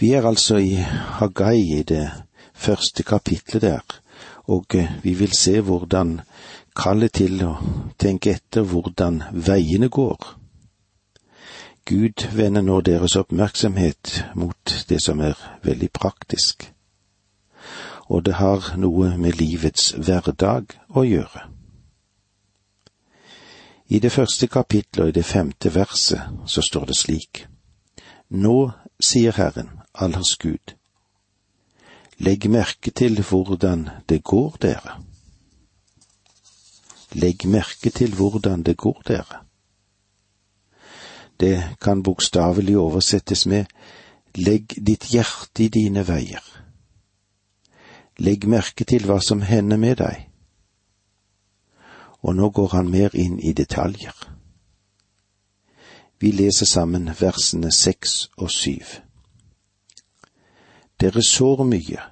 Vi er altså i Hagai i det første kapitlet der, og eh, vi vil se hvordan kallet til å tenke etter hvordan veiene går. Gud vender nå deres oppmerksomhet mot det som er veldig praktisk, og det har noe med livets hverdag å gjøre. I det første kapitlet og i det femte verset så står det slik. Nå sier Herren, allers Gud, legg merke til hvordan det går dere. Legg merke til hvordan det går dere. Det kan bokstavelig oversettes med legg ditt hjerte i dine veier. Legg merke til hva som hender med deg og nå går han mer inn i detaljer. Vi leser sammen versene seks og syv. Dere sår mye,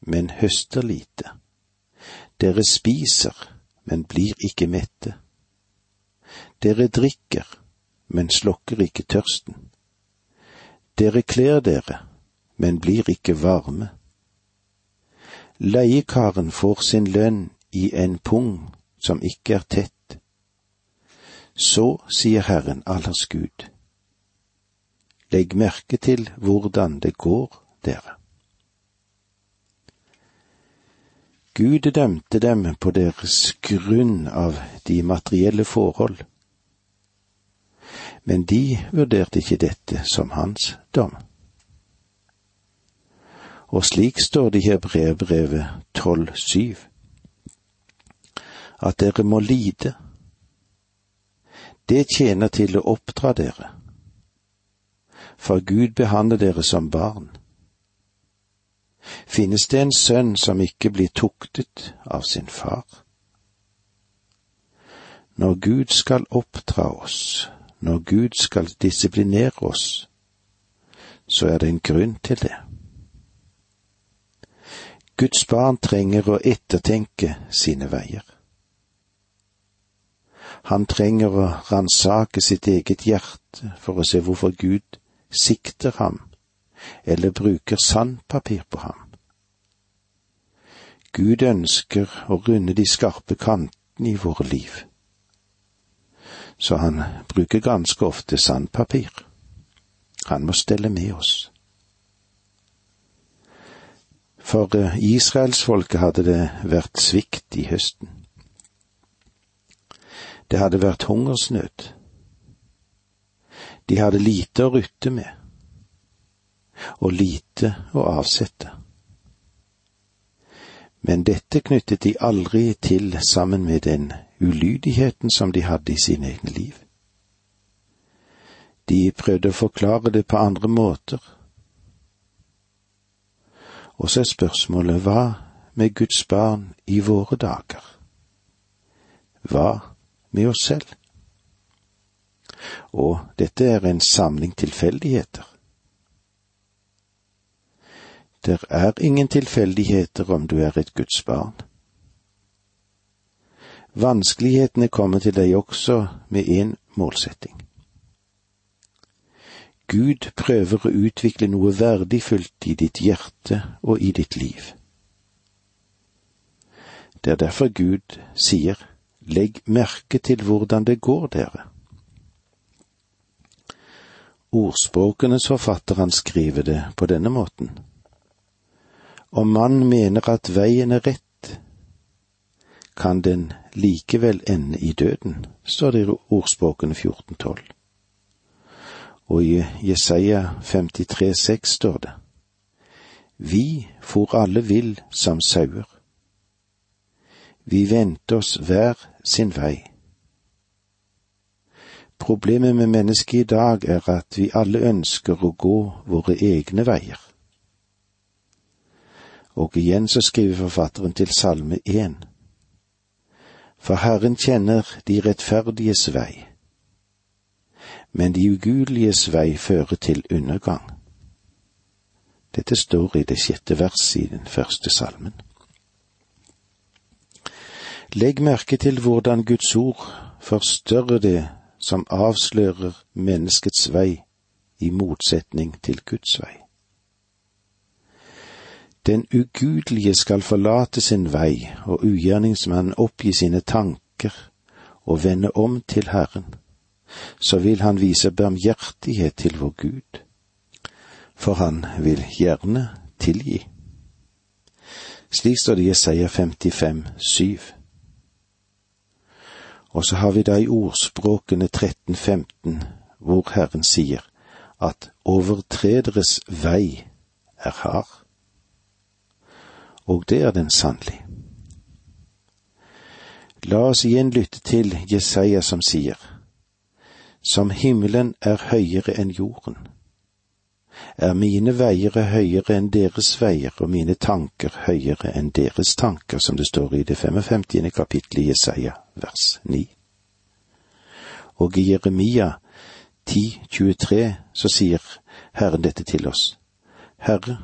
men høster lite. Dere spiser, men blir ikke mette. Dere drikker, men slokker ikke tørsten. Dere kler dere, men blir ikke varme. Leiekaren får sin lønn i en pung som ikke er tett. Så sier Herren allers Gud, legg merke til hvordan det går dere. Gud dømte dem på deres grunn av de materielle forhold, men de vurderte ikke dette som hans dom. Og slik står det i Hebreerbrevet 12,7 at dere må lide. Det tjener til å oppdra dere, for Gud behandler dere som barn. Finnes det en sønn som ikke blir tuktet av sin far? Når Gud skal oppdra oss, når Gud skal disiplinere oss, så er det en grunn til det. Guds barn trenger å ettertenke sine veier. Han trenger å ransake sitt eget hjerte for å se hvorfor Gud sikter ham, eller bruker sandpapir på ham. Gud ønsker å runde de skarpe kantene i våre liv, så han bruker ganske ofte sandpapir. Han må stelle med oss. For eh, israelsfolket hadde det vært svikt i høsten. Det hadde vært hungersnød. De hadde lite å rutte med, og lite å avsette. Men dette knyttet de aldri til sammen med den ulydigheten som de hadde i sine egne liv. De prøvde å forklare det på andre måter. Og så er spørsmålet hva med Guds barn i våre dager? Hva med oss selv. Og dette er en samling tilfeldigheter. Det er ingen tilfeldigheter om du er et Guds barn. Vanskelighetene kommer til deg også med én målsetting. Gud prøver å utvikle noe verdifullt i ditt hjerte og i ditt liv. Det er derfor Gud sier, Legg merke til hvordan det går dere. Ordspråkenes forfatter han skriver det på denne måten. Om man mener at veien er rett, kan den likevel ende i døden, står det i Ordspråkene 1412. Og i Jesaja 53,6 står det, Vi for alle vill som sauer. Vi vendte oss hver sin vei. Problemet med mennesket i dag er at vi alle ønsker å gå våre egne veier. Og igjen så skriver forfatteren til Salme 1. For Herren kjenner de rettferdiges vei, men de ugudeliges vei fører til undergang. Dette står i det sjette verset i den første salmen. Legg merke til hvordan Guds ord forstørrer det som avslører menneskets vei i motsetning til Guds vei. Den ugudelige skal forlate sin vei og ugjerningsmannen oppgi sine tanker og vende om til Herren. Så vil han vise barmhjertighet til vår Gud, for han vil gjerne tilgi. Slik står det i Jesaja 55, 7. Og så har vi da i ordspråkene 13-15, hvor Herren sier at overtrederes vei er hard. Og det er den sannelig. La oss igjen lytte til Jesaja som sier, Som himmelen er høyere enn jorden, er mine veier høyere enn deres veier og mine tanker høyere enn deres tanker, som det står i det 55. kapittelet i Jesaja, vers 9. Og i Jeremia 10,23 så sier Herren dette til oss. Herre,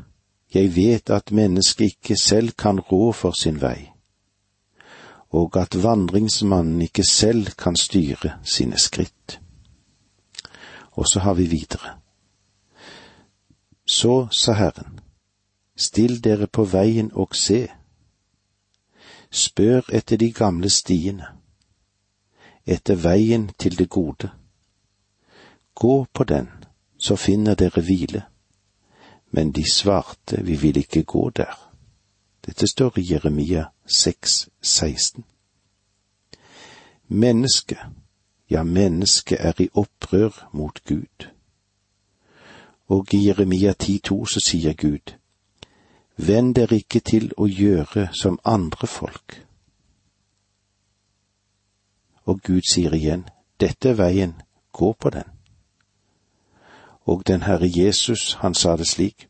jeg vet at mennesket ikke selv kan rå for sin vei, og at vandringsmannen ikke selv kan styre sine skritt. Og så har vi videre. Så sa Herren, still dere på veien og se. Spør etter de gamle stiene, etter veien til det gode. Gå på den, så finner dere hvile. Men de svarte, vi vil ikke gå der. Dette står i Jeremia 6, 16. Mennesket, ja, mennesket er i opprør mot Gud. Og i Jeremia 10,2 så sier Gud, Vend dere ikke til å gjøre som andre folk. Og Gud sier igjen, Dette er veien, gå på den. Og den Herre Jesus, han sa det slik,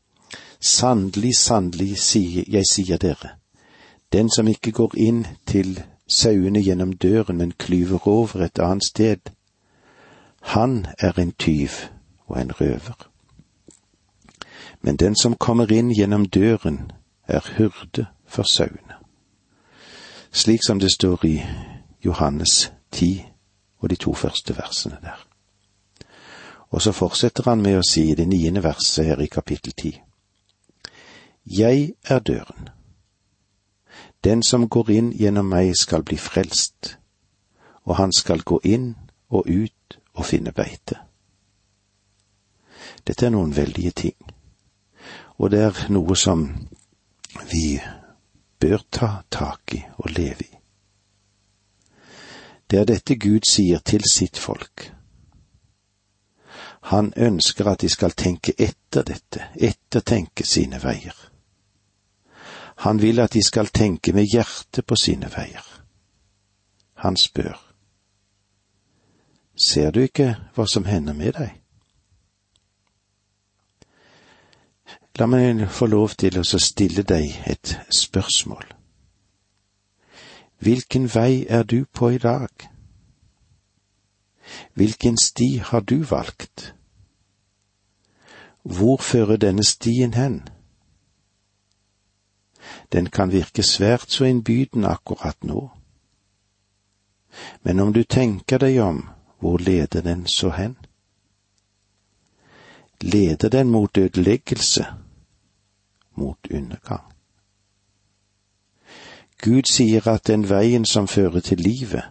Sannelig, sannelig, jeg sier dere, den som ikke går inn til sauene gjennom døren, men klyver over et annet sted, han er en tyv og en røver. Men den som kommer inn gjennom døren, er hyrde for sauene. Slik som det står i Johannes 10 og de to første versene der. Og så fortsetter han med å si i det niende verset her i kapittel ti. Jeg er døren. Den som går inn gjennom meg skal bli frelst, og han skal gå inn og ut og finne beite. Dette er noen veldige ting, og det er noe som vi bør ta tak i og leve i. Det er dette Gud sier til sitt folk han ønsker at de skal tenke etter dette, ettertenke sine veier. Han vil at de skal tenke med hjertet på sine veier. Han spør, Ser du ikke hva som hender med deg? La meg få lov til å stille deg et spørsmål. Hvilken vei er du på i dag? Hvilken sti har du valgt? Hvor fører denne stien hen? Den kan virke svært så innbydende akkurat nå. Men om du tenker deg om, hvor leder den så hen? Leder den mot ødeleggelse, mot undergang? Gud sier at den veien som fører til livet,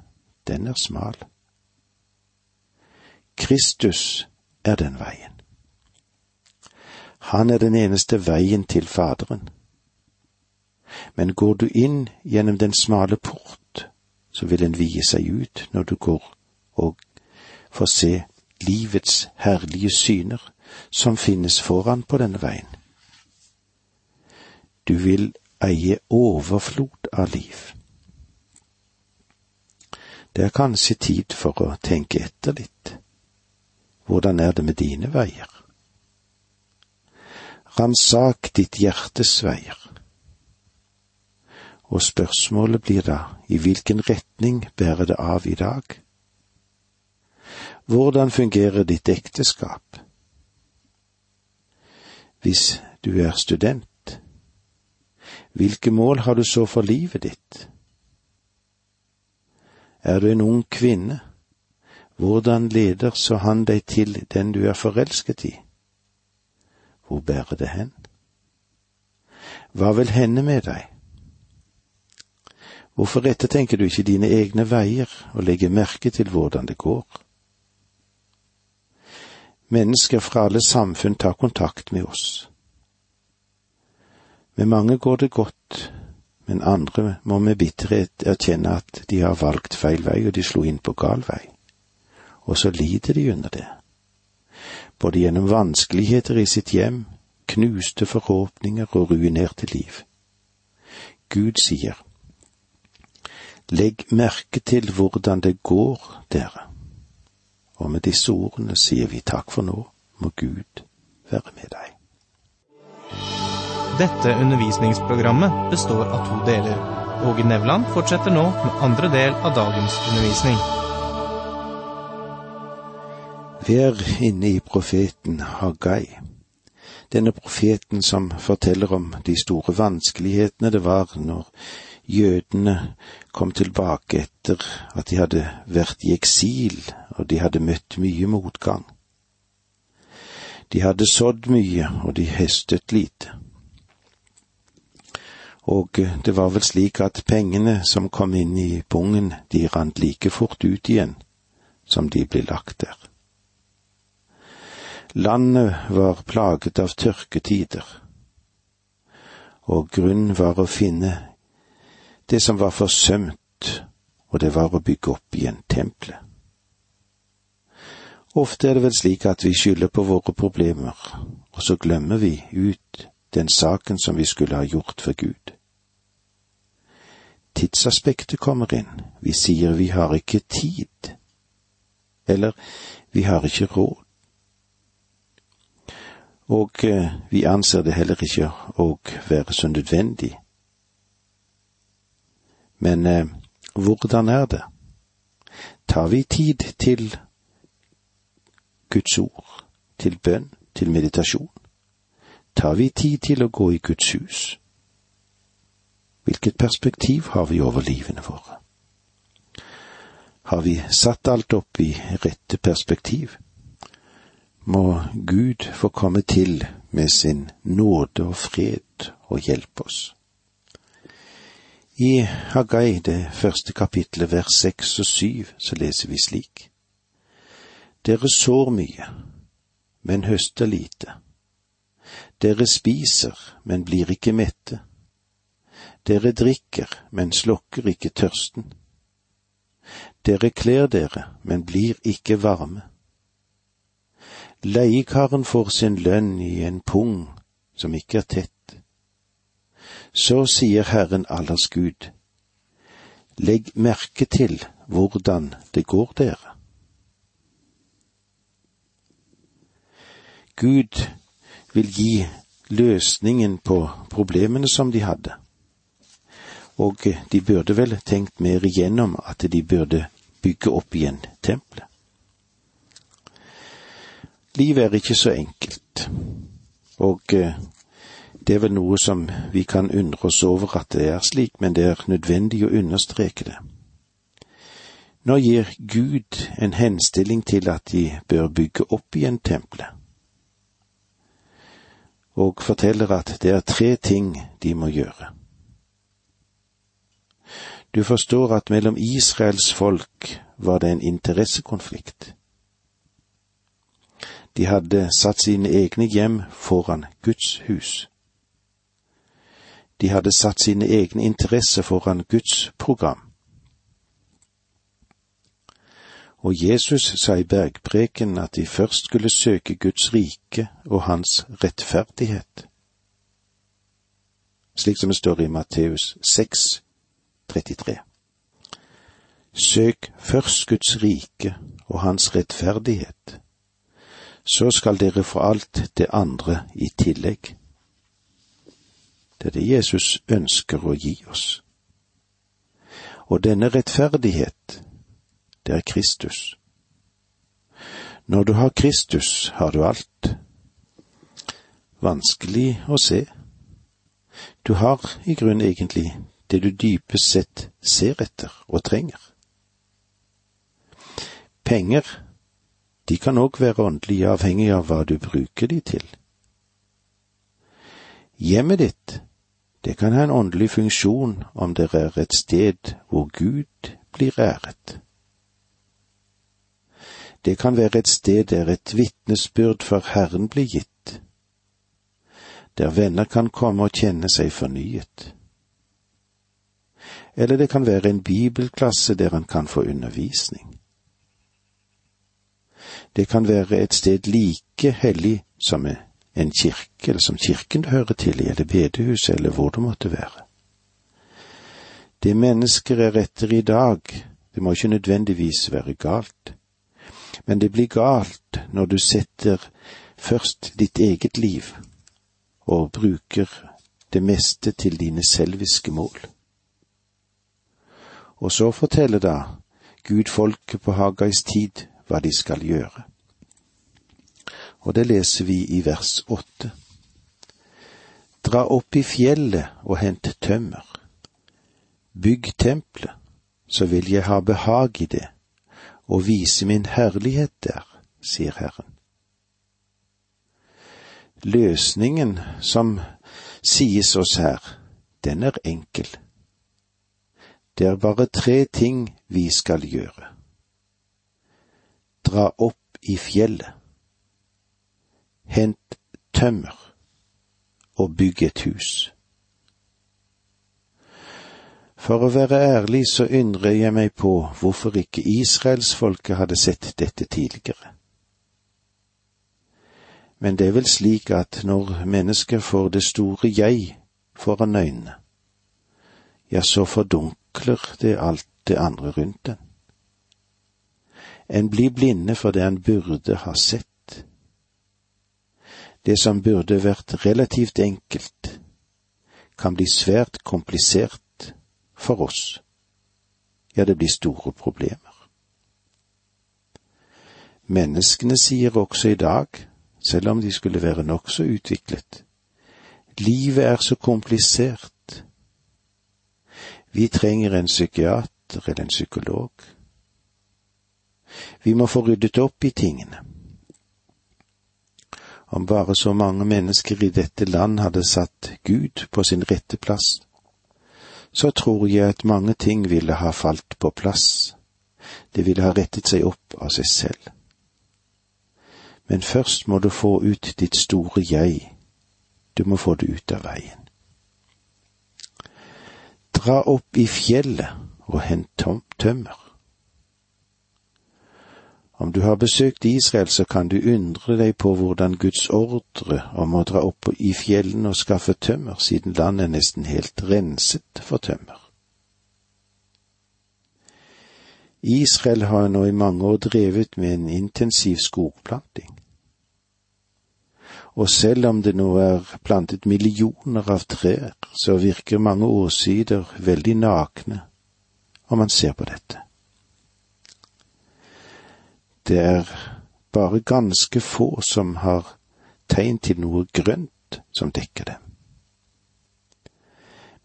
den er smal. Kristus er den veien. Han er den eneste veien til Faderen. Men går du inn gjennom den smale port, så vil den vie seg ut når du går og får se livets herlige syner som finnes foran på denne veien. Du vil eie overflod av liv. Det er kanskje tid for å tenke etter litt. Hvordan er det med dine veier? Ransak ditt hjertes veier. Og spørsmålet blir da, i hvilken retning bærer det av i dag? Hvordan fungerer ditt ekteskap? Hvis du er student, hvilke mål har du så for livet ditt? Er du en ung kvinne? Hvordan leder så han deg til den du er forelsket i? Hvor bærer det hen? Hva vil hende med deg? Hvorfor ettertenker du ikke dine egne veier og legger merke til hvordan det går? Mennesker fra alle samfunn tar kontakt med oss. Med mange går det godt, men andre må med bitterhet erkjenne at de har valgt feil vei og de slo inn på gal vei. Og så lider de under det. Både gjennom vanskeligheter i sitt hjem, knuste forhåpninger og ruinerte liv. Gud sier, Legg merke til hvordan det går dere. Og med disse ordene sier vi takk for nå, må Gud være med deg. Dette undervisningsprogrammet består av to deler. Åge Nevland fortsetter nå med andre del av dagens undervisning. Vi er inne i profeten Hagai. Denne profeten som forteller om de store vanskelighetene det var når jødene kom tilbake etter at de hadde vært i eksil og de hadde møtt mye motgang. De hadde sådd mye, og de høstet lite. Og det var vel slik at pengene som kom inn i pungen, de rant like fort ut igjen som de ble lagt der. Landet var plaget av tørketider, og grunn var å finne det som var forsømt, og det var å bygge opp igjen tempelet. Ofte er det vel slik at vi skylder på våre problemer, og så glemmer vi ut den saken som vi skulle ha gjort for Gud. Tidsaspektet kommer inn. Vi sier vi har ikke tid, eller vi har ikke råd. Og eh, vi anser det heller ikke å være så nødvendig men eh, hvordan er det? Tar vi tid til Guds ord, til bønn, til meditasjon? Tar vi tid til å gå i Guds hus? Hvilket perspektiv har vi over livene våre? Har vi satt alt opp i rette perspektiv? Må Gud få komme til med sin nåde og fred og hjelpe oss. I Hagai, det første kapitlet, vers seks og syv, så leser vi slik. Dere sår mye, men høster lite. Dere spiser, men blir ikke mette. Dere drikker, men slokker ikke tørsten. Dere kler dere, men blir ikke varme. Leiekaren får sin lønn i en pung som ikke er tett så sier Herren allers Gud, legg merke til hvordan det går dere. Gud vil gi løsningen på problemene som de hadde, og de burde vel tenkt mer igjennom at de burde bygge opp igjen tempelet. Livet er ikke så enkelt, og det er vel noe som vi kan undre oss over at det er slik, men det er nødvendig å understreke det. Nå gir Gud en henstilling til at de bør bygge opp igjen tempelet, og forteller at det er tre ting de må gjøre. Du forstår at mellom Israels folk var det en interessekonflikt. De hadde satt sine egne hjem foran Guds hus. De hadde satt sine egne interesser foran Guds program. Og Jesus sa i bergpreken at de først skulle søke Guds rike og hans rettferdighet, slik som det står i Matteus 6, 33. Søk først Guds rike og hans rettferdighet, så skal dere få alt det andre i tillegg. Det er det Jesus ønsker å gi oss. Og denne rettferdighet, det er Kristus. Når du har Kristus, har du alt. Vanskelig å se. Du har i grunnen egentlig det du dypest sett ser etter og trenger. Penger, de kan òg være åndelig avhengig av hva du bruker de til. Hjemmet ditt, Det kan ha en åndelig funksjon om det er et sted hvor Gud blir æret. Det kan være et sted der et vitnesbyrd for Herren blir gitt, der venner kan komme og kjenne seg fornyet. Eller det kan være en bibelklasse der han kan få undervisning. Det kan være et sted like hellig som en kirke, eller som kirken hører til i, eller bedehuset, eller hvor det måtte være. Det mennesker er etter i dag, det må ikke nødvendigvis være galt, men det blir galt når du setter først ditt eget liv og bruker det meste til dine selviske mål. Og så forteller da Gud folket på Hagais tid hva de skal gjøre. Og det leser vi i vers åtte. Dra opp i fjellet og hent tømmer. Bygg tempelet, så vil jeg ha behag i det, og vise min herlighet der, sier Herren. Løsningen som sies oss her, den er enkel. Det er bare tre ting vi skal gjøre. Dra opp i fjellet. Hent tømmer og bygg et hus. For å være ærlig så undrer jeg meg på hvorfor ikke israelsfolket hadde sett dette tidligere. Men det er vel slik at når mennesker får det store jeg foran øynene, ja, så fordunkler det alt det andre rundt en. En blir blinde for det en burde ha sett. Det som burde vært relativt enkelt, kan bli svært komplisert for oss. Ja, det blir store problemer. Menneskene sier også i dag, selv om de skulle være nokså utviklet, livet er så komplisert. Vi trenger en psykiater eller en psykolog. Vi må få ryddet opp i tingene. Om bare så mange mennesker i dette land hadde satt Gud på sin rette plass, så tror jeg at mange ting ville ha falt på plass, det ville ha rettet seg opp av seg selv. Men først må du få ut ditt store jeg, du må få det ut av veien. Dra opp i fjellet og hent tømmer. Om du har besøkt Israel, så kan du undre deg på hvordan Guds ordre om å dra opp i fjellene og skaffe tømmer, siden landet er nesten helt renset for tømmer. Israel har nå i mange år drevet med en intensiv skogplanting. Og selv om det nå er plantet millioner av trær, så virker mange årsider veldig nakne om man ser på dette. Det er bare ganske få som har tegn til noe grønt som dekker dem.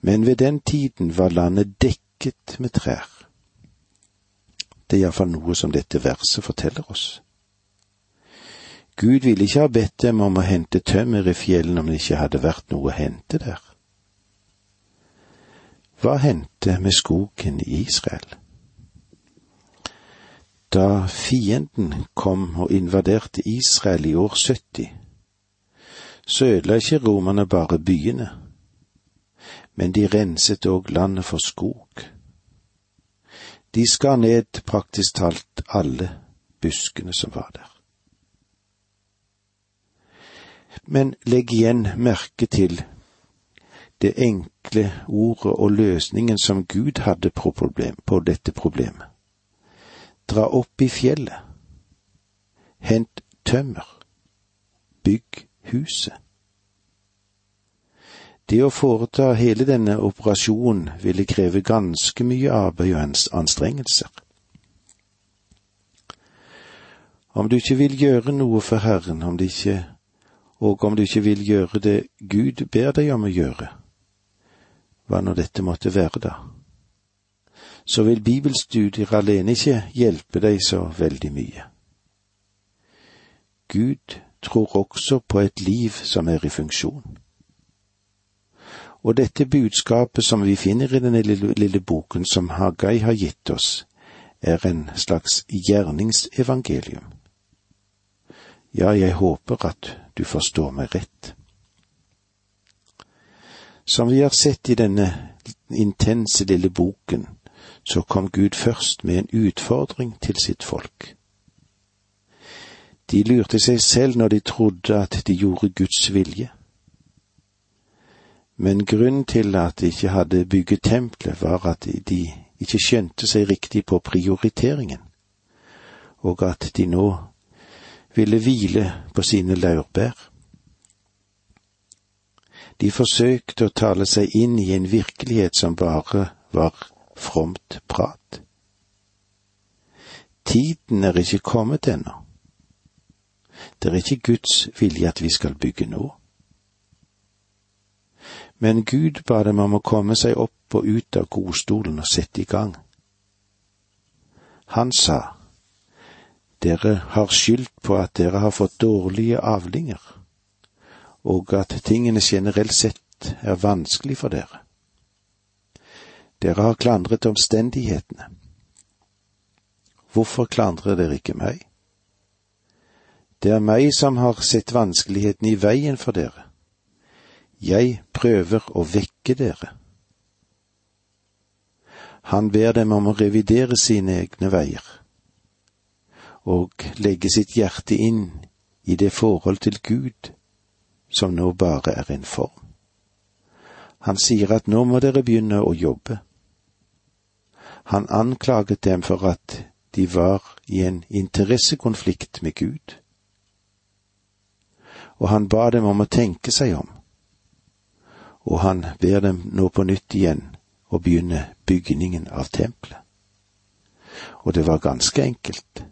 Men ved den tiden var landet dekket med trær. Det er iallfall noe som dette verset forteller oss. Gud ville ikke ha bedt dem om å hente tømmer i fjellene om det ikke hadde vært noe å hente der. Hva hendte med skogen i Israel? Da fienden kom og invaderte Israel i år 70, så ødela ikke romerne bare byene, men de renset òg landet for skog. De skar ned praktisk talt alle buskene som var der. Men legg igjen merke til det enkle ordet og løsningen som Gud hadde på, problem, på dette problemet. Dra opp i fjellet. Hent tømmer. Bygg huset. Det å foreta hele denne operasjonen ville kreve ganske mye arbeid og anstrengelser. Om du ikke vil gjøre noe for Herren, om det ikke, og om du ikke vil gjøre det Gud ber deg om å gjøre, hva nå dette måtte være da? så vil bibelstudier alene ikke hjelpe deg så veldig mye. Gud tror også på et liv som er i funksjon. Og dette budskapet som vi finner i denne lille, lille boken som Hagai har gitt oss, er en slags gjerningsevangelium. Ja, jeg håper at du forstår meg rett. Som vi har sett i denne intense lille boken, så kom Gud først med en utfordring til sitt folk. De lurte seg selv når de trodde at de gjorde Guds vilje. Men grunnen til at de ikke hadde bygget tempelet, var at de ikke skjønte seg riktig på prioriteringen, og at de nå ville hvile på sine laurbær. De forsøkte å tale seg inn i en virkelighet som bare var fromt prat. Tiden er ikke kommet ennå. Det er ikke Guds vilje at vi skal bygge nå. Men Gud ba dem om å komme seg opp og ut av godstolen og sette i gang. Han sa, Dere har skyldt på at dere har fått dårlige avlinger, og at tingene generelt sett er vanskelig for dere. Dere har klandret omstendighetene. Hvorfor klandrer dere ikke meg? Det er meg som har sett vanskelighetene i veien for dere. Jeg prøver å vekke dere. Han ber dem om å revidere sine egne veier og legge sitt hjerte inn i det forhold til Gud som nå bare er en form. Han sier at nå må dere begynne å jobbe. Han anklaget dem for at de var i en interessekonflikt med Gud og han ba dem om å tenke seg om. Og han ber dem nå på nytt igjen å begynne bygningen av tempelet. Og det var ganske enkelt.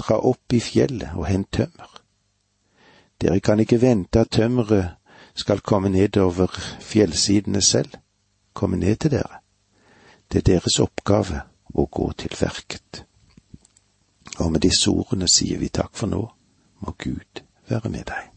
Dra opp i fjellet og hent tømmer. Dere kan ikke vente at tømmeret skal komme nedover fjellsidene selv, komme ned til dere. Det er deres oppgave å gå til verket. Og med disse ordene sier vi takk for nå, må Gud være med deg.